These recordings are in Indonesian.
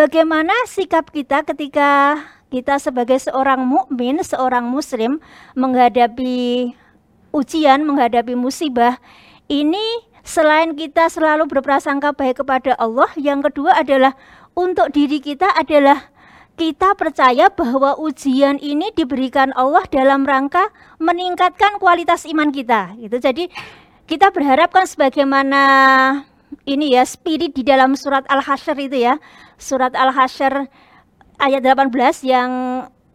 bagaimana sikap kita ketika kita sebagai seorang mukmin, seorang muslim menghadapi ujian, menghadapi musibah, ini selain kita selalu berprasangka baik kepada Allah, yang kedua adalah untuk diri kita adalah kita percaya bahwa ujian ini diberikan Allah dalam rangka meningkatkan kualitas iman kita. Gitu. Jadi kita berharapkan sebagaimana ini ya spirit di dalam surat Al-Hasyr itu ya. Surat Al-Hasyr ayat 18 yang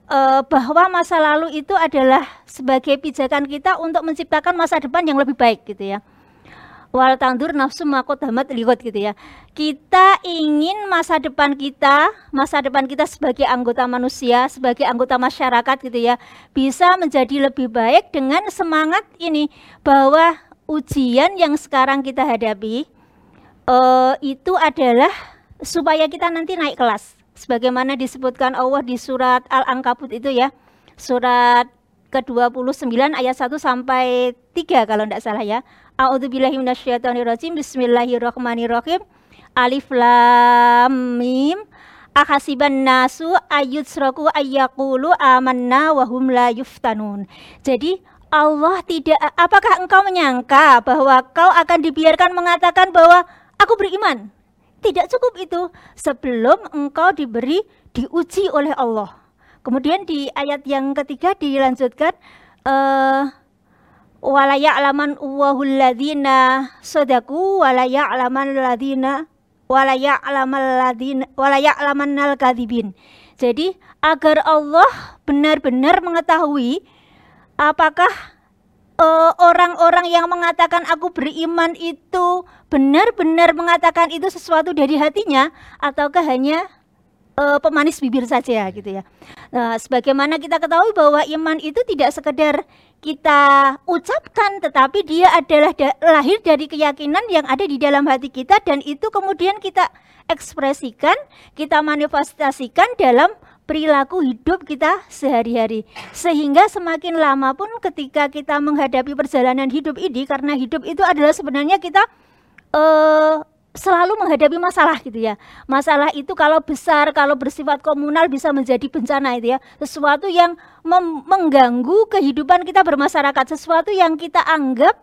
uh, bahwa masa lalu itu adalah sebagai pijakan kita untuk menciptakan masa depan yang lebih baik gitu ya. Wal tandur nafsu makot hamat liwat gitu ya. Kita ingin masa depan kita, masa depan kita sebagai anggota manusia, sebagai anggota masyarakat gitu ya, bisa menjadi lebih baik dengan semangat ini bahwa ujian yang sekarang kita hadapi uh, itu adalah supaya kita nanti naik kelas sebagaimana disebutkan Allah di surat Al-Ankabut itu ya. Surat ke-29 ayat 1 sampai 3 kalau tidak salah ya. A'udzubillahi minasyaitonirrajim. Bismillahirrahmanirrahim. Alif lam mim. Akasiban nasu ayutsraku ayyaqulu amanna wa hum la yuftanun. Jadi Allah tidak apakah engkau menyangka bahwa kau akan dibiarkan mengatakan bahwa aku beriman tidak cukup itu sebelum engkau diberi diuji oleh Allah. Kemudian di ayat yang ketiga dilanjutkan uh, wala ya'laman wahul ladzina sadaku ya'laman ladzina wala wala ya'lamannal kadzibin. Jadi agar Allah benar-benar mengetahui apakah Eh, orang-orang uh, yang mengatakan aku beriman itu benar-benar mengatakan itu sesuatu dari hatinya ataukah hanya uh, pemanis bibir saja gitu ya. Nah, sebagaimana kita ketahui bahwa iman itu tidak sekedar kita ucapkan tetapi dia adalah da lahir dari keyakinan yang ada di dalam hati kita dan itu kemudian kita ekspresikan, kita manifestasikan dalam perilaku hidup kita sehari-hari. Sehingga semakin lama pun ketika kita menghadapi perjalanan hidup ini karena hidup itu adalah sebenarnya kita uh, selalu menghadapi masalah gitu ya. Masalah itu kalau besar, kalau bersifat komunal bisa menjadi bencana itu ya. Sesuatu yang mengganggu kehidupan kita bermasyarakat, sesuatu yang kita anggap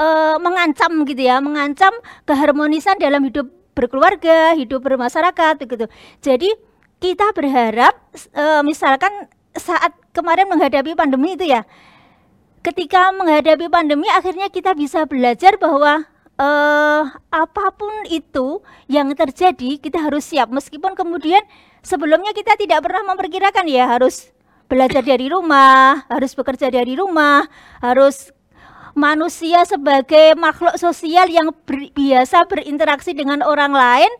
uh, mengancam gitu ya, mengancam keharmonisan dalam hidup berkeluarga, hidup bermasyarakat begitu. Jadi kita berharap uh, misalkan saat kemarin menghadapi pandemi itu ya ketika menghadapi pandemi akhirnya kita bisa belajar bahwa uh, apa pun itu yang terjadi kita harus siap. Meskipun kemudian sebelumnya kita tidak pernah memperkirakan ya harus belajar dari rumah, harus bekerja dari rumah, harus manusia sebagai makhluk sosial yang ber, biasa berinteraksi dengan orang lain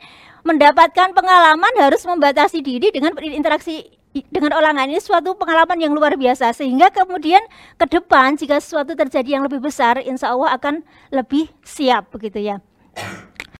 mendapatkan pengalaman harus membatasi diri dengan berinteraksi dengan orang lain. Ini suatu pengalaman yang luar biasa. Sehingga kemudian ke depan jika sesuatu terjadi yang lebih besar insya Allah akan lebih siap begitu ya